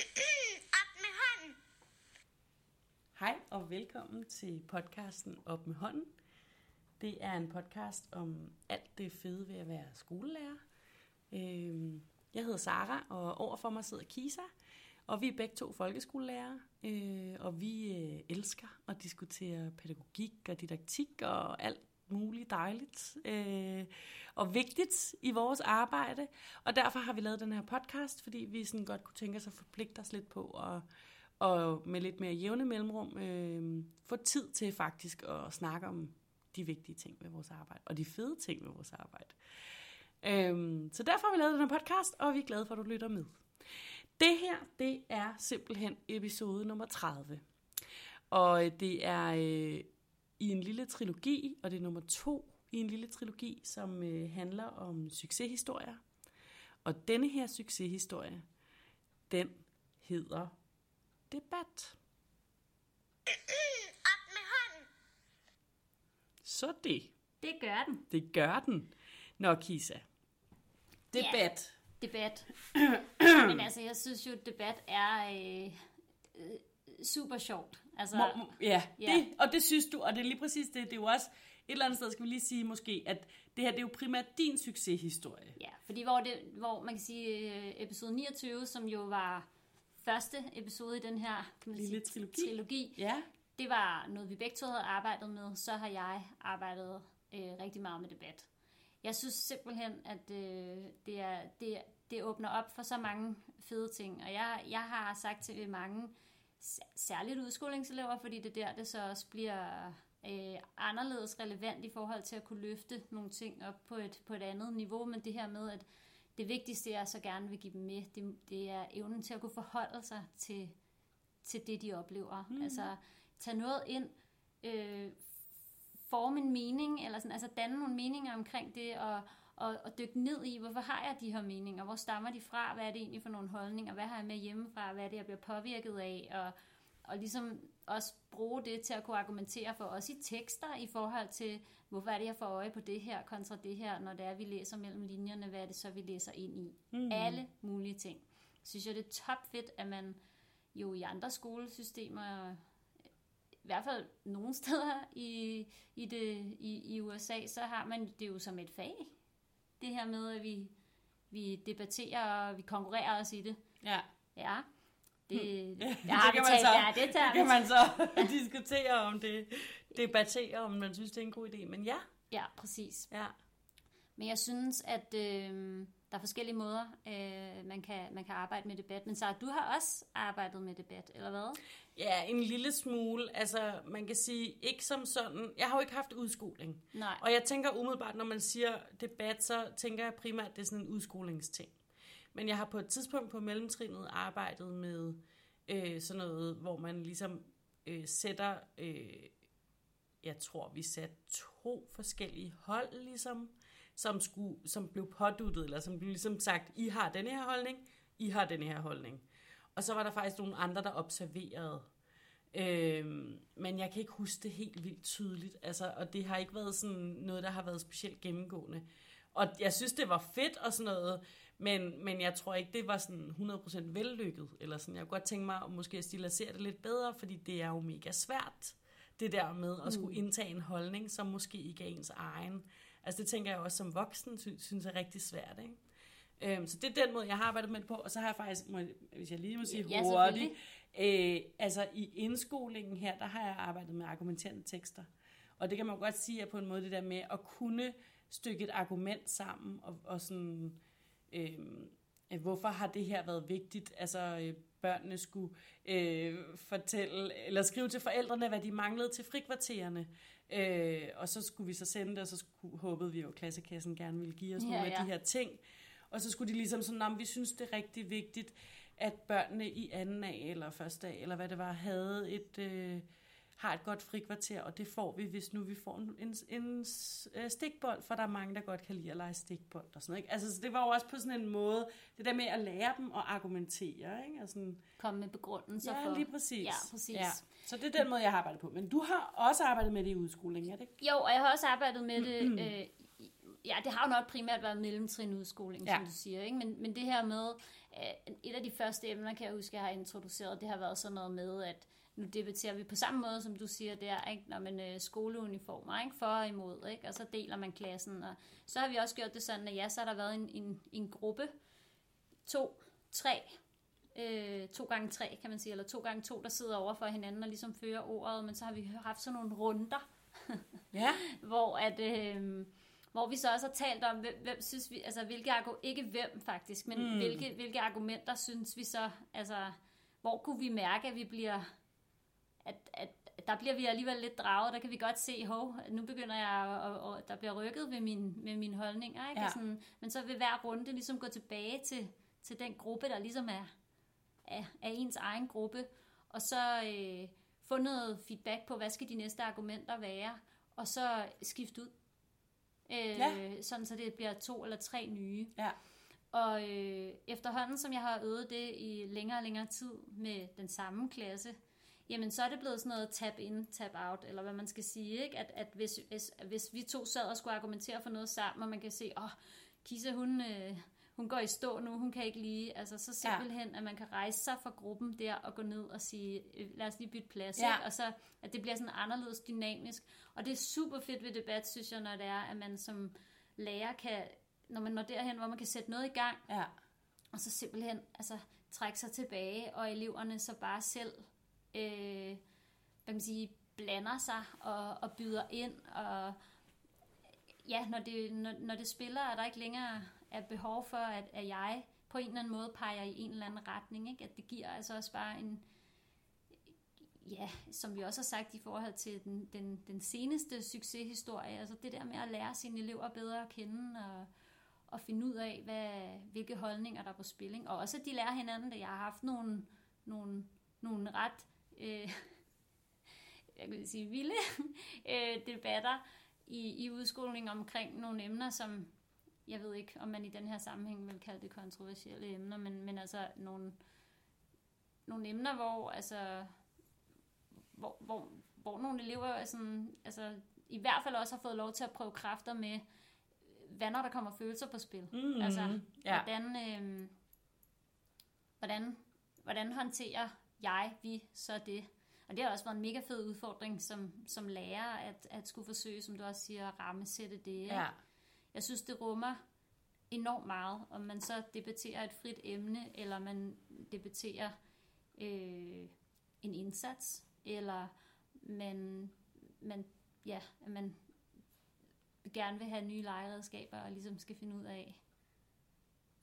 Op med hånden. Hej og velkommen til podcasten Op med hånden. Det er en podcast om alt det fede ved at være skolelærer. Øhm, jeg hedder Sara, og overfor mig sidder Kisa, og vi er begge to folkeskolelærer, øh, og vi øh, elsker at diskutere pædagogik og didaktik og alt muligt dejligt øh, og vigtigt i vores arbejde. Og derfor har vi lavet den her podcast, fordi vi sådan godt kunne tænke os at forpligte os lidt på at og med lidt mere jævne mellemrum øh, få tid til faktisk at snakke om de vigtige ting ved vores arbejde, og de fede ting ved vores arbejde. Øhm, så derfor har vi lavet den her podcast, og vi er glade for, at du lytter med. Det her, det er simpelthen episode nummer 30. Og det er øh, i en lille trilogi, og det er nummer to i en lille trilogi, som øh, handler om succeshistorier. Og denne her succeshistorie, den hedder Debat. Op med hånden. Så det, Det gør den. det gør den. Nå, Kisa. Debat. Debat. Men altså, jeg synes jo, debat er øh, øh, super sjovt. Altså, må, ja, Ja. Det, og det synes du, og det er lige præcis det. Det er jo også et eller andet sted, skal vi lige sige måske, at det her det er jo primært din succeshistorie. ja, fordi hvor, det, hvor man kan sige øh, episode 29, som jo var første episode i den her kan man Lille sige, trilogi. trilogi, Ja, det var noget, vi begge to havde arbejdet med. Så har jeg arbejdet øh, rigtig meget med debat. Jeg synes simpelthen, at øh, det, er, det, det åbner op for så mange fede ting. Og jeg, jeg har sagt til mange, s- særligt udskolingselever, fordi det der, det så også bliver øh, anderledes relevant i forhold til at kunne løfte nogle ting op på et, på et andet niveau. Men det her med, at det vigtigste, jeg så gerne vil give dem med, det, det er evnen til at kunne forholde sig til, til det, de oplever. Mm. Altså tage noget ind, øh, forme en mening, eller sådan, altså danne nogle meninger omkring det, og, og, og dykke ned i, hvorfor har jeg de her meninger, hvor stammer de fra, hvad er det egentlig for nogle holdninger, hvad har jeg med hjemmefra, hvad er det, jeg bliver påvirket af, og, og ligesom også bruge det til at kunne argumentere for os i tekster i forhold til, hvorfor er det, jeg får øje på det her kontra det her, når det er, vi læser mellem linjerne, hvad er det så, vi læser ind i. Mm. Alle mulige ting. Synes jeg, det er topfedt, at man jo i andre skolesystemer i hvert fald nogle steder i, i, det, i, i USA, så har man det jo som et fag. Det her med, at vi, vi debatterer og vi konkurrerer os i det. ja. Ja, det, Ja, kan man så- ja, det tager kan man så diskutere om det, debattere om man synes, det er en god idé. Men ja, Ja, præcis. ja. Men jeg synes, at øh, der er forskellige måder, øh, man, kan, man kan arbejde med debat. Men så du har også arbejdet med debat, eller hvad? Ja, en lille smule. Altså, man kan sige, ikke som sådan. Jeg har jo ikke haft udskoling. Nej. Og jeg tænker umiddelbart, når man siger debat, så tænker jeg primært, at det er sådan en udskolingsting. Men jeg har på et tidspunkt på mellemtrinnet arbejdet med øh, sådan noget, hvor man ligesom øh, sætter, øh, jeg tror vi satte to forskellige hold ligesom, som, skulle, som blev påduttet, eller som blev ligesom sagt, I har denne her holdning, I har denne her holdning. Og så var der faktisk nogle andre, der observerede. Øhm, men jeg kan ikke huske det helt vildt tydeligt. Altså, og det har ikke været sådan noget, der har været specielt gennemgående. Og jeg synes, det var fedt og sådan noget, men, men jeg tror ikke, det var sådan 100% vellykket. Eller sådan. Jeg kunne godt tænke mig at måske stilisere det lidt bedre, fordi det er jo mega svært, det der med at skulle indtage en holdning, som måske ikke er ens egen. Altså det tænker jeg også som voksen, sy- synes er rigtig svært, ikke? Øhm, så det er den måde, jeg har arbejdet med det på. Og så har jeg faktisk, må, hvis jeg lige må sige Ja, hurtigt, øh, altså i indskolingen her, der har jeg arbejdet med argumenterende tekster. Og det kan man godt sige er på en måde det der med at kunne stykke et argument sammen, og, og sådan, øh, hvorfor har det her været vigtigt? Altså øh, børnene skulle øh, fortælle, eller skrive til forældrene, hvad de manglede til frikvartererne. Øh, og så skulle vi så sende det, og så skulle, håbede vi jo, at klassekassen gerne ville give os Ja, ja, nogle af ja. de her ting. Og så skulle de ligesom sådan, om vi synes, det er rigtig vigtigt, at børnene i anden A eller første A, eller hvad det var, havde et, øh, har et godt frikvarter, og det får vi, hvis nu vi får en, en, en øh, stikbold, for der er mange, der godt kan lide at lege stikbold og sådan noget. Ikke? Altså, så det var jo også på sådan en måde, det der med at lære dem at argumentere, ikke? Og sådan, Komme med begrundelser ja, for... lige præcis. Ja, præcis. Ja. Så det er den måde, jeg har arbejdet på. Men du har også arbejdet med det i udskolingen, er det ikke? Jo, og jeg har også arbejdet med det. Øh, ja, det har jo nok primært været mellemtrin udskoling, ja. Ja. som du siger. Ikke? Men, men det her med, øh, et af de første emner, kan jeg huske, jeg har introduceret, det har været sådan noget med, at nu debatterer vi på samme måde, som du siger der, ikke? når man øh, skoleuniformer, ikke? for og imod, ikke? og så deler man klassen. Og så har vi også gjort det sådan, at ja, så har der været en, en, en gruppe, to, tre, øh, to gange tre, kan man sige, eller to gange to, der sidder over for hinanden og ligesom fører ordet, men så har vi haft sådan nogle runder, Ja. hvor at... Øh, hvor vi så også har talt om, hvem, hvem synes vi, altså hvilke argumenter, ikke hvem faktisk, men Mm. hvilke, hvilke argumenter synes vi så, altså hvor kunne vi mærke, at vi bliver, at, at, der bliver vi alligevel lidt draget, der kan vi godt se, hov, nu begynder jeg, at, at der bliver rykket ved, min, med mine holdninger, ikke? Ja. Og Sådan, men så vil hver runde ligesom gå tilbage til, til den gruppe, der ligesom er, er, er ens egen gruppe, og så øh, få noget feedback på, hvad skal de næste argumenter være, og så skifte ud. Øh, Ja. Sådan så det bliver to eller tre nye. Ja. Og øh, efterhånden, som jeg har øvet det i længere og længere tid med den samme klasse, jamen så er det blevet sådan noget tap in, tap out, eller hvad man skal sige, ikke? At, at hvis, hvis, hvis vi to sad og skulle argumentere for noget sammen, og man kan se, åh, oh, Kisa, hun, øh, hun går i stå nu, hun kan ikke lige, altså så simpelthen, ja. at man kan rejse sig fra gruppen der og gå ned og sige, øh, lad os lige bytte plads, Ja. ikke? og så at det bliver sådan anderledes dynamisk. Og det er super fedt ved debat, synes jeg, når det er, at man som lærer kan, når man når derhen, hvor man kan sætte noget i gang, Ja. og så simpelthen altså, trække sig tilbage, og eleverne så bare selv øh, hvad kan man sige, blander sig og, og byder ind, og ja, når det, når, når det spiller, er der ikke længere er behov for, at, at jeg på en eller anden måde peger i en eller anden retning, ikke? at det giver altså også bare en, ja, som vi også har sagt i forhold til den, den, den seneste succeshistorie, altså det der med at lære sine elever bedre at kende, og, og finde ud af, hvad, hvilke holdninger der er på spil. Ikke? Og også at de lærer hinanden, da jeg har haft nogle, nogle, nogle ret, øh, jeg kan sige, vilde øh, debatter i, i udskolingen omkring nogle emner, som jeg ved ikke, om man i den her sammenhæng vil kalde det kontroversielle emner, men, men altså nogle, nogle emner, hvor altså hvor, hvor, hvor nogle elever er sådan, altså, i hvert fald også har fået lov til at prøve kræfter med, hvad når der kommer følelser på spil. Mm, Altså, ja. Hvordan, øh, hvordan, hvordan håndterer jeg, vi, så det? Og det har også været en mega fed udfordring som, som lærer, at, at skulle forsøge, som du også siger, at rammesætte det. ikke? ja. Jeg synes, det rummer enormt meget, om man så debatterer et frit emne, eller man debatterer øh, en indsats, eller man, man, ja, at man gerne vil have nye legeredskaber, og ligesom skal finde ud af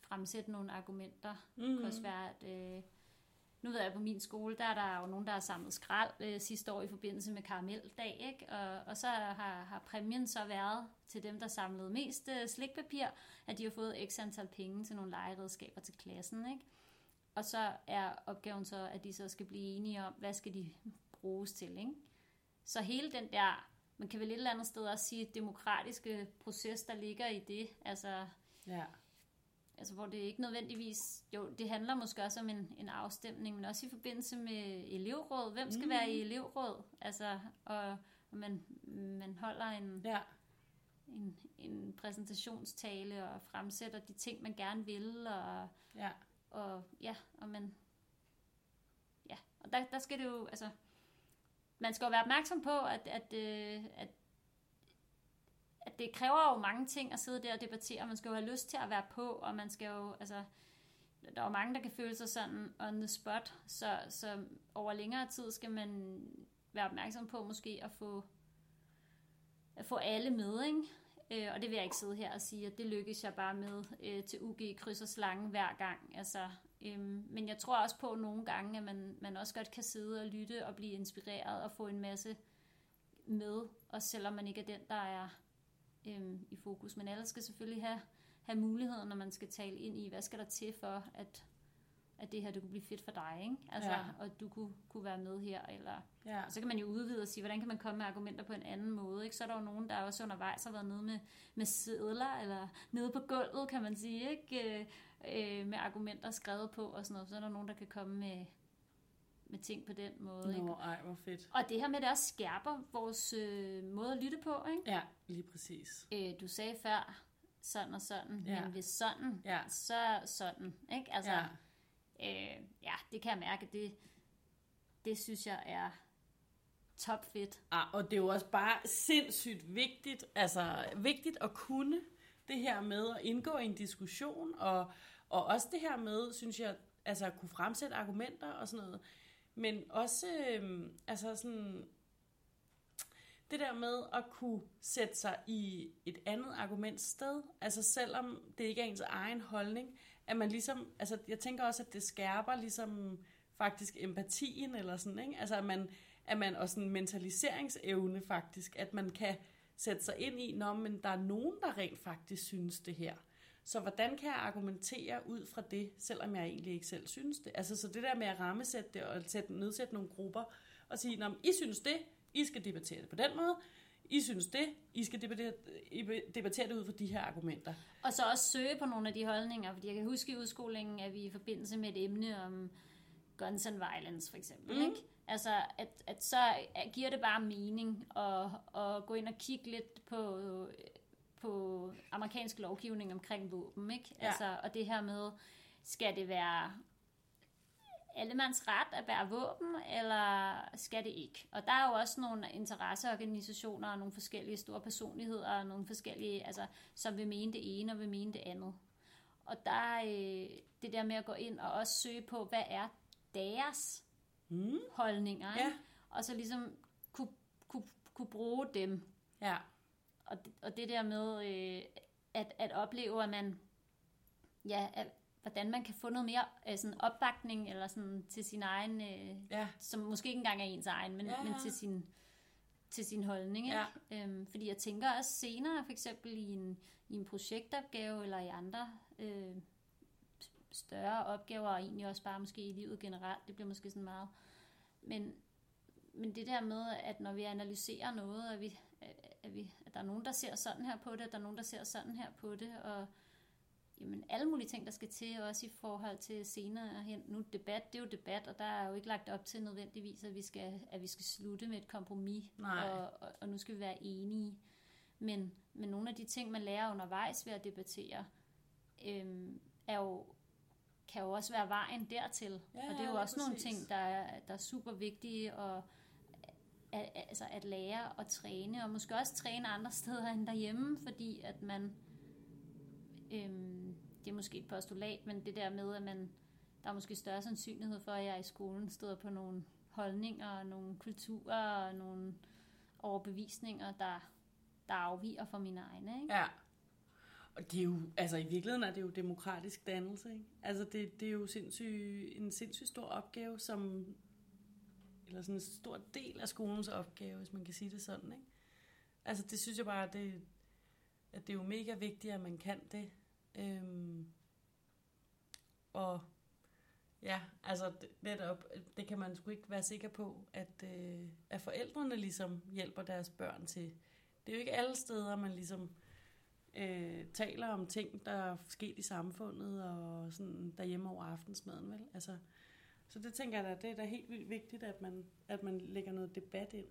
fremsætte nogle argumenter. Mm. Det kan også være, at øh, nu ved jeg, på min skole, der er der jo nogen, der har samlet skrald øh, sidste år i forbindelse med karameldag, ikke? Og, og så har, har præmien så været til dem, der samlede mest øh, slikpapir, at de har fået x antal penge til nogle legeredskaber til klassen, ikke? Og så er opgaven så, at de så skal blive enige om, hvad skal de bruges til, ikke? Så hele den der, man kan vel et eller andet sted også sige, demokratiske proces, der ligger i det, altså ja altså hvor det ikke nødvendigvis, jo, det handler måske også om en, en afstemning, men også i forbindelse med elevråd. Hvem skal mm. være i elevråd? Altså, og, og man, man holder en, Ja. en, en præsentationstale og fremsætter de ting, man gerne vil, og, Ja. og ja, og man, ja, og der, der skal det jo, altså, man skal jo være opmærksom på, at, at, øh, at, at det kræver jo mange ting at sidde der og debattere. Man skal jo have lyst til at være på, og man skal jo, altså, der er jo mange, der kan føle sig sådan on the spot, så, så over længere tid skal man være opmærksom på måske at få, at få alle med, ikke? Øh, og det vil jeg ikke sidde her og sige, at det lykkes jeg bare med øh, til UG kryds og slange hver gang. Altså, øhm, men jeg tror også på nogle gange, at man, man også godt kan sidde og lytte og blive inspireret og få en masse med, også selvom man ikke er den, der er øhm, i fokus. Men alle skal selvfølgelig have, have muligheden, når man skal tale ind i, hvad skal der til for, at, at det her det kunne blive fedt for dig, ikke? Altså, Ja. og at du kunne, kunne være med her, eller Ja. og så kan man jo udvide og sige, hvordan kan man komme med argumenter på en anden måde. Ikke? Så er der jo nogen, der også undervejs har været nede med, med sædler, eller nede på gulvet, kan man sige, ikke? Øh, øh, med argumenter skrevet på og sådan noget. Så er der nogen, der kan komme med, med ting på den måde. Ikke? Nå, ej, hvor fedt. Og det her med, det også skærper vores øh, måde at lytte på. Ikke? Ja, lige præcis. Øh, du sagde før, sådan og sådan, Ja. men hvis sådan, Ja. så sådan. Ikke? Altså, Ja. Øh, ja, det kan jeg mærke, det, det synes jeg er topfedt. Ah, og det er jo også bare sindssygt vigtigt, altså vigtigt at kunne det her med at indgå i en diskussion, og, og også det her med, synes jeg, altså at kunne fremsætte argumenter og sådan noget. Men også, øh, altså sådan, det der med at kunne sætte sig i et andet argument sted, altså selvom det ikke er ens egen holdning, at man ligesom, altså jeg tænker også, at det skærper ligesom faktisk empatien eller sådan, ikke? Altså at man, at man også en mentaliseringsevne faktisk, at man kan sætte sig ind i, når men der er nogen, der rent faktisk synes det her. Så hvordan kan jeg argumentere ud fra det, selvom jeg egentlig ikke selv synes det? Altså så det der med at rammesætte det og sætte, nedsætte nogle grupper og sige, når I synes det, I skal debattere det på den måde, I synes det, I skal debattere, I debattere det ud fra de her argumenter. Og så også søge på nogle af de holdninger, fordi jeg kan huske i udskolingen, at vi i forbindelse med et emne om guns and violence for eksempel, mm. ikke? Altså, at, at så giver det bare mening at, at gå ind og kigge lidt på, på amerikansk lovgivning omkring våben, ikke? Ja. Altså, og det her med, skal det være allemands ret at bære våben, eller skal det ikke? Og der er jo også nogle interesseorganisationer og nogle forskellige store personligheder, og nogle forskellige, altså, som vil mene det ene og vil mene det andet. Og der er øh, det der med at gå ind og også søge på, hvad er deres Mm. holdninger, ikke? Ja. og så ligesom kunne, kunne, kunne bruge dem. Ja. Og, det- og det der med øh, at, at opleve, at man, ja, at, hvordan man kan få noget mere øh, sådan opbakning eller sådan til sin egen, øh, Ja. som måske ikke engang er ens egen, men, ja, ja. men til sin til sin holdning. Ikke? Ja. Øhm, fordi jeg tænker også senere, for eksempel i en, i en projektopgave eller i andre øh, større opgaver, og egentlig også bare måske i livet generelt, det bliver måske sådan meget. Men, men det der med, at når vi analyserer noget, at, vi, at, vi, at der er nogen, der ser sådan her på det, at der er nogen, der ser sådan her på det, og jamen, alle mulige ting, der skal til, også i forhold til senere hen. Nu debat, det er jo debat, og der er jo ikke lagt op til nødvendigvis, at vi skal, at vi skal slutte med et kompromis, Nej. og, og, og nu skal vi være enige. Men, men nogle af de ting, man lærer undervejs ved at debattere, øhm, er jo, kan jo også være vejen dertil. Ja, og det er ja, jo lige også nogle præcis. ting, der er, der er super vigtige at, at, altså at lære og træne, og måske også træne andre steder end derhjemme, fordi at man, øhm, det er måske et postulat, men det der med, at man, der er måske større sandsynlighed for, at jeg i skolen støder på nogle holdninger, nogle kulturer og nogle overbevisninger, der, der afviger fra mine egne. Ikke? Ja. Og det er jo, altså i virkeligheden er det jo demokratisk dannelse, ikke? Altså det, det er jo sindssyg, en sindssygt stor opgave, som, eller sådan en stor del af skolens opgave, hvis man kan sige det sådan, ikke? Altså det synes jeg bare, det, at det er jo mega vigtigt, at man kan det. Øhm, og ja, altså netop, det kan man sgu ikke være sikker på, at, øh, at forældrene ligesom hjælper deres børn til. Det er jo ikke alle steder, man ligesom øh, taler om ting, der er sket i samfundet og sådan derhjemme over aftensmaden, vel? Altså, så det tænker jeg da, det er da helt vildt vigtigt, at man, at man lægger noget debat ind.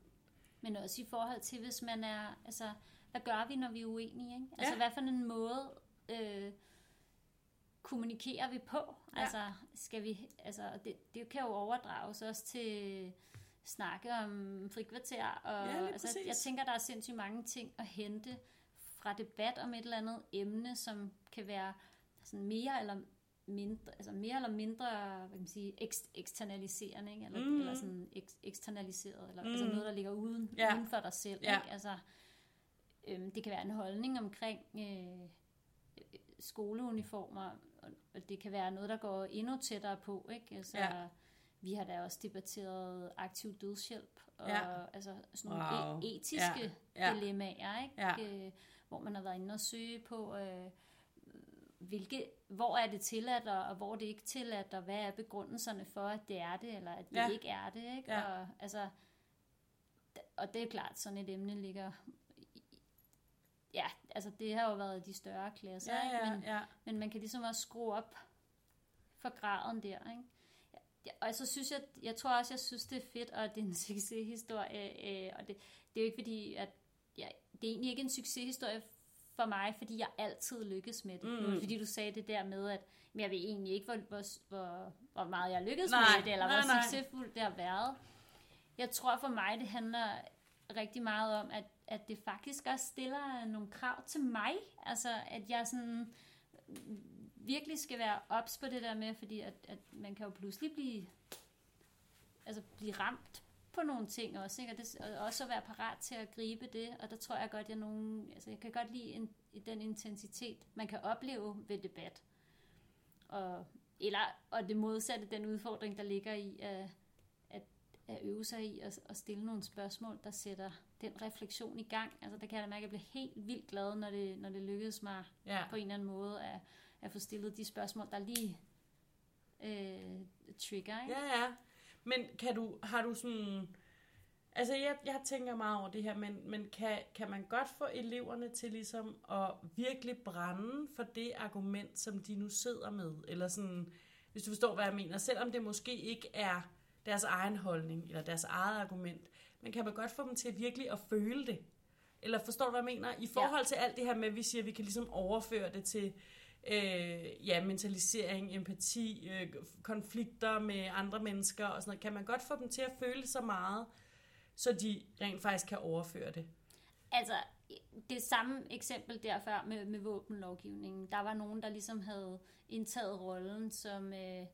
Men også i forhold til, hvis man er, altså, hvad gør vi, når vi er uenige? Ikke? Altså, Ja. hvad for en måde øh, kommunikerer vi på? Ja. Altså, skal vi, altså, det, det kan jo overdrages også til snakke om frikvarter. Og, Ja, altså, præcis. jeg tænker, der er sindssygt mange ting at hente fra debat om et eller andet emne, som kan være sådan mere eller mindre, altså mere eller mindre, hvad kan man sige, ekst- eksternaliserende, ikke? Eller, Mm. eller sådan ek- eksternaliseret, eller mm. altså Mm. noget, der ligger uden, Ja. uden for dig selv, Ja. ikke? Altså, øhm, det kan være en holdning omkring øh, skoleuniformer, og, og det kan være noget, der går endnu tættere på, ikke? Altså, Ja. vi har da også debatteret aktiv dødshjælp, og Ja. altså sådan nogle Wow. e- etiske Ja. Ja. dilemmaer, ikke? Ja. Øh, hvor man har været inde og søge på, øh, hvilke, hvor er det tilladt, og, og hvor det ikke tilladt, og hvad er begrundelserne for, at det er det, eller at det Ja. ikke er det, ikke? Ja. Og, altså, og det er klart, sådan et emne ligger... i- Ja, altså det har jo været de større klasser, Ja, ikke? ja, Men, ja. men man kan ligesom også skrue op for graden der, ikke? Og så synes jeg, jeg tror også, jeg synes, det er fedt, og det er en succeshistorie, øh, og det, det er jo ikke fordi, at ja, det er egentlig ikke en succeshistorie for mig, fordi jeg altid lykkes med det. Mm. Fordi du sagde det der med, at men jeg ved egentlig ikke, hvor, hvor, hvor, hvor meget jeg lykkes Nej, med det, eller nej, hvor nej. succesfuldt det har været. Jeg tror for mig, det handler rigtig meget om, at, at det faktisk også stiller nogle krav til mig. Altså, at jeg sådan virkelig skal være ops på det der med, fordi at, at man kan jo pludselig blive, altså blive ramt på nogle ting også, ikke? Og, det, og også at være parat til at gribe det, og der tror jeg godt, jeg nogen, altså jeg kan godt lide en, den intensitet, man kan opleve ved debat. Og, eller, og det modsatte, den udfordring, der ligger i at, at, at øve sig i at, at stille nogle spørgsmål, der sætter den refleksion i gang. Altså der kan jeg da mærke, at jeg bliver helt vildt glad, når det, når det lykkedes mig Ja. på en eller anden måde at, at få stillet de spørgsmål, der lige øh, trigger. Ikke? Ja, ja. Men kan du, har du sådan... Altså, jeg, jeg tænker meget over det her, men, men kan, kan man godt få eleverne til ligesom at virkelig brænde for det argument, som de nu sidder med? Eller sådan, hvis du forstår, hvad jeg mener. Selvom det måske ikke er deres egen holdning, eller deres eget argument, men kan man godt få dem til virkelig at føle det? Eller forstår du, hvad jeg mener? I forhold til alt det her med, at vi siger, at vi kan ligesom overføre det til øh, ja, mentalisering, empati, øh, konflikter med andre mennesker og sådan noget. Kan man godt få dem til at føle så meget, så de rent faktisk kan overføre det? Altså, det samme eksempel der før med, med våbenlovgivningen. Der var nogen, der ligesom havde indtaget rollen som øh,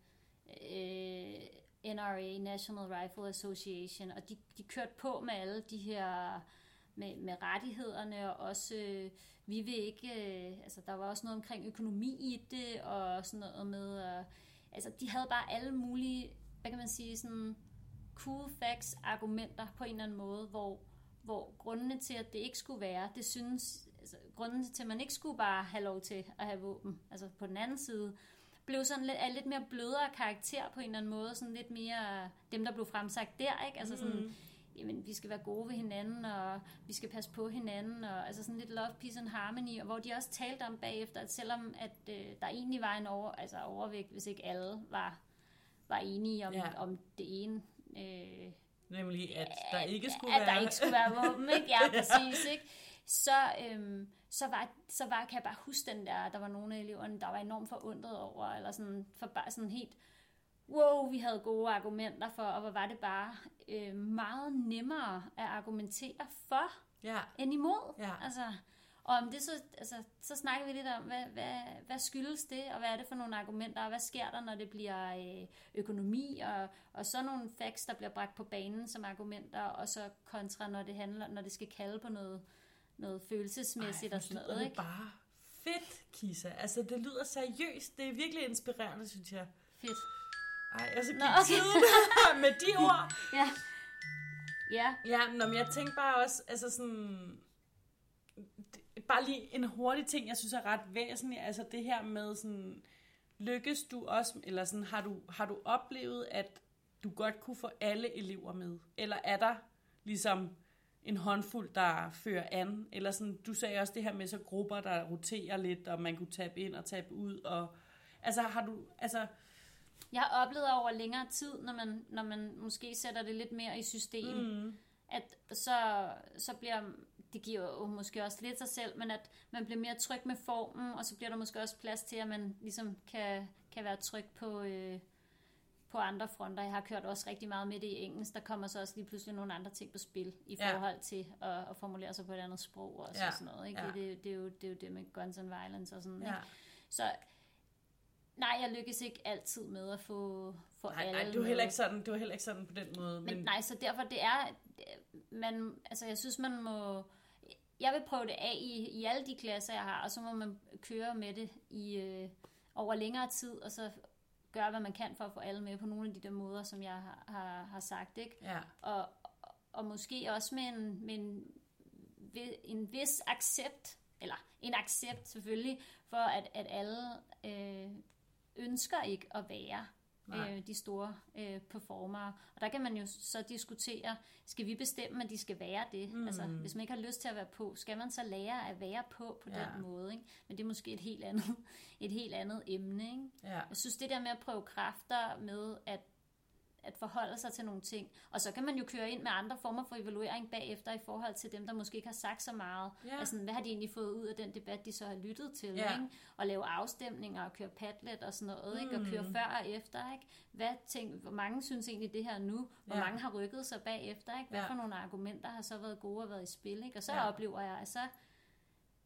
øh, NRA, National Rifle Association, og de, de kørte på med alle de her med, med rettighederne, og også, øh, vi vil ikke, øh, altså der var også noget omkring økonomi i det, og sådan noget med, øh, altså de havde bare alle mulige, hvad kan man sige, sådan cool facts, argumenter på en eller anden måde, hvor, hvor grundene til, at det ikke skulle være, det synes, altså grundene til, at man ikke skulle bare have lov til at have våben, altså på den anden side, blev sådan lidt, af lidt mere blødere karakter på en eller anden måde, sådan lidt mere dem, der blev fremsagt der, ikke? Altså sådan, mm jamen, vi skal være gode ved hinanden, og vi skal passe på hinanden, og altså sådan lidt love, peace and harmony, og hvor de også talte om bagefter, at selvom at øh, der egentlig var en over, altså overvægt, hvis ikke alle var, var enige om, Ja. om det ene, øh, Nemlig, at der ikke skulle at være... der ikke skulle være våben, ikke? Ja, præcis, ikke? Så, øhm, så, var, så var, kan jeg bare huske den der, der var nogle af eleverne, der var enormt forundret over, eller sådan, for bare sådan helt, wow, vi havde gode argumenter for, og hvor var det bare øh, meget nemmere at argumentere for, Ja, end imod. Ja. Altså, og om det så, altså, så snakker vi lidt om, hvad, hvad, hvad skyldes det, og hvad er det for nogle argumenter, og hvad sker der, når det bliver øh, økonomi, og, og så nogle facts, der bliver bragt på banen som argumenter, og så kontra, når det handler, når det skal kalde på noget, noget følelsesmæssigt Ej, og sådan noget, ikke? bare fedt, Kisa. Altså, det lyder seriøst. Det er virkelig inspirerende, synes jeg. Fedt. Ej, og så gik Nå, tiden med de ord. Ja. Ja, Ja, men jeg tænkte bare også, altså sådan... Bare lige en hurtig ting, jeg synes er ret væsentlig, altså det her med sådan, lykkes du også, eller sådan, har du, har du oplevet, at du godt kunne få alle elever med? Eller er der ligesom en håndfuld, der fører an? Eller sådan, du sagde også det her med så grupper, der roterer lidt, og man kunne tabe ind og tabe ud, og altså har du, altså, jeg har oplevet over længere tid, når man, når man måske sætter det lidt mere i system, mm. at så, så bliver, det giver jo måske også lidt sig selv, men at man bliver mere tryg med formen, og så bliver der måske også plads til, at man ligesom kan, kan være tryg på, øh, på andre fronter. Jeg har kørt også rigtig meget med det i engelsk. Der kommer så også lige pludselig nogle andre ting på spil i forhold til at, at formulere sig på et andet sprog også, Ja. og sådan noget. Ikke? Ja. Det, det, er jo, det er jo det med guns and violence og sådan. ja. Ikke? Så nej, jeg lykkes ikke altid med at få, få Nej, alle nej, var med. heller ikke sådan, det var heller ikke sådan på den måde. Men, men nej, så derfor det er, man, altså jeg synes man må, jeg vil prøve det af i, i alle de klasser jeg har, og så må man køre med det i øh, over længere tid, og så gøre hvad man kan for at få alle med på nogle af de der måder, som jeg har, har, har sagt, ikke? Ja, Og, og måske også med en, med en, en vis accept, eller en accept selvfølgelig, for at, at alle øh, ønsker ikke at være Nej. øh, de store øh, performere. Og der kan man jo så diskutere, skal vi bestemme, at de skal være det? Mm. Altså, hvis man ikke har lyst til at være på, skal man så lære at være på på Ja. den måde? Ikke? Men det er måske et helt andet, et helt andet emne. Ikke? ja. Jeg synes, det der med at prøve kræfter med at, at forholde sig til nogle ting. Og så kan man jo køre ind med andre former for evaluering bagefter i forhold til dem, der måske ikke har sagt så meget. Ja. Altså, hvad har de egentlig fået ud af den debat, de så har lyttet til? Ja. Ikke? Og lave afstemninger og køre padlet og sådan noget. Ikke? Og køre Mm. før og efter. Ikke? Hvad tænk, hvor mange synes egentlig det her nu? Hvor Ja. mange har rykket sig bagefter? Ikke? Hvad Ja. for nogle argumenter har så været gode og været i spil? Ikke? Og så Ja. oplever jeg, at så,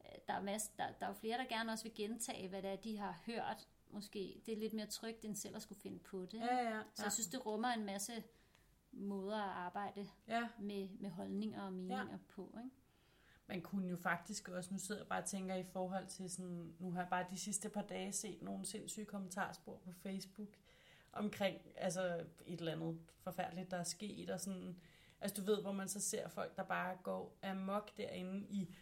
øh, der, er masse, der, der er jo flere, der gerne også vil gentage, hvad det er, de har hørt. Måske det er lidt mere trygt, end selv at skulle finde på det. Ja, ja, Så jeg synes, det rummer en masse måder at arbejde ja. med, med holdninger og meninger ja. på. Ikke? Man kunne jo faktisk også, nu sidder jeg bare og tænker i forhold til sådan, nu har jeg bare de sidste par dage set nogle sindssyge kommentarspor på Facebook omkring altså et eller andet forfærdeligt, der er sket, og sådan, altså du ved, hvor man så ser folk, der bare går amok derinde i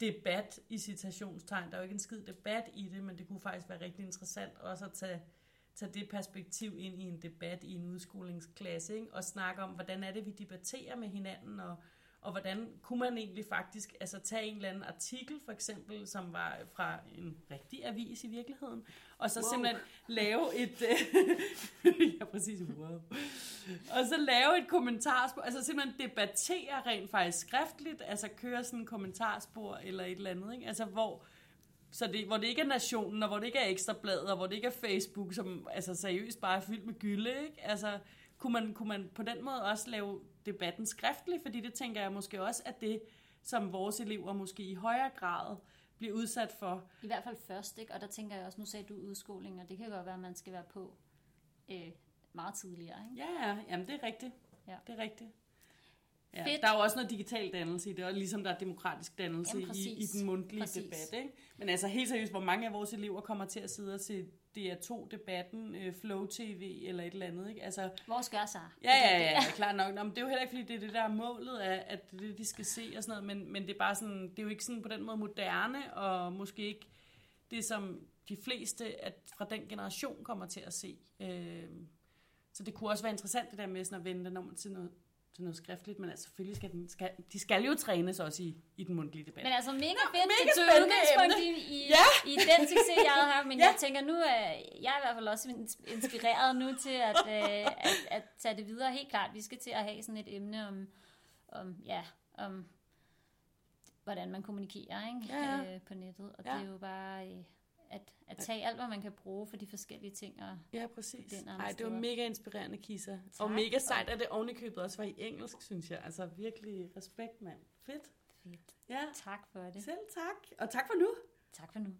debat i citationstegn. Der er jo ikke en skid debat i det, men det kunne faktisk være rigtig interessant også at tage, tage det perspektiv ind i en debat i en udskolingsklasse, ikke? og snakke om, hvordan er det, vi debatterer med hinanden, og, og hvordan kunne man egentlig faktisk altså, tage en eller anden artikel, for eksempel, som var fra en rigtig avis i virkeligheden, og så wow. Simpelthen lave et... øh, ja, præcis, wow. Og så lave et kommentarspor, altså simpelthen debattere rent faktisk skriftligt, altså køre sådan en kommentarspor eller et eller andet, ikke? Altså hvor, så det, hvor det ikke er nationen, og hvor det ikke er ekstrabladet, og hvor det ikke er Facebook, som altså seriøst bare er fyldt med gylde, ikke? Altså, kunne man, kunne man på den måde også lave debatten skriftligt, fordi det tænker jeg måske også, at det, som vores elever måske i højere grad bliver udsat for. I hvert fald først, ikke? og der tænker jeg også, nu sagde du udskoling, og det kan godt være, at man skal være på øh, meget tidligere. Ikke? Ja, ja, jamen det er rigtigt. Ja. Det er rigtigt. Ja, Fedt. der er jo også noget digital dannelse i det, og ligesom der er demokratisk dannelse Jamen, i, i den mundtlige Præcis. debat. Ikke? Men altså helt seriøst, hvor mange af vores elever kommer til at sidde og se DR2-debatten, øh, Flow TV eller et eller andet. Ikke? Altså, Vores gør sig. Ja, ja, ja, ja, klart nok. Nå, men det er jo heller ikke, fordi det er det, der er målet af, at det er det, de skal se og sådan noget, men, men det er bare sådan, det er jo ikke sådan på den måde moderne, og måske ikke det, som de fleste at fra den generation kommer til at se. Øh, så det kunne også være interessant, det der med sådan at vende den om til noget, til noget skriftligt, men altså selvfølgelig skal, den, skal de skal jo trænes også i, i den mundtlige debat. Men altså mega fedt, mega det tog udgangspunkt i, i, Ja. i den succes, jeg havde her, men Ja. jeg tænker nu, er jeg er i hvert fald også ins- inspireret nu til at, øh, at, at tage det videre. Helt klart, vi skal til at have sådan et emne om, om ja, om hvordan man kommunikerer ikke? Ja, ja. Øh, på nettet, og Ja. det er jo bare øh, at, at tage alt, hvad man kan bruge for de forskellige ting. Og ja, præcis. Nej, det var mega inspirerende, Kisa. Tak. Og mega sejt, at det ovenikøbet også var i engelsk, synes jeg. Altså virkelig respekt, mand. Fedt. Fedt. Ja. Tak for det. Selv tak. Og tak for nu. Tak for nu.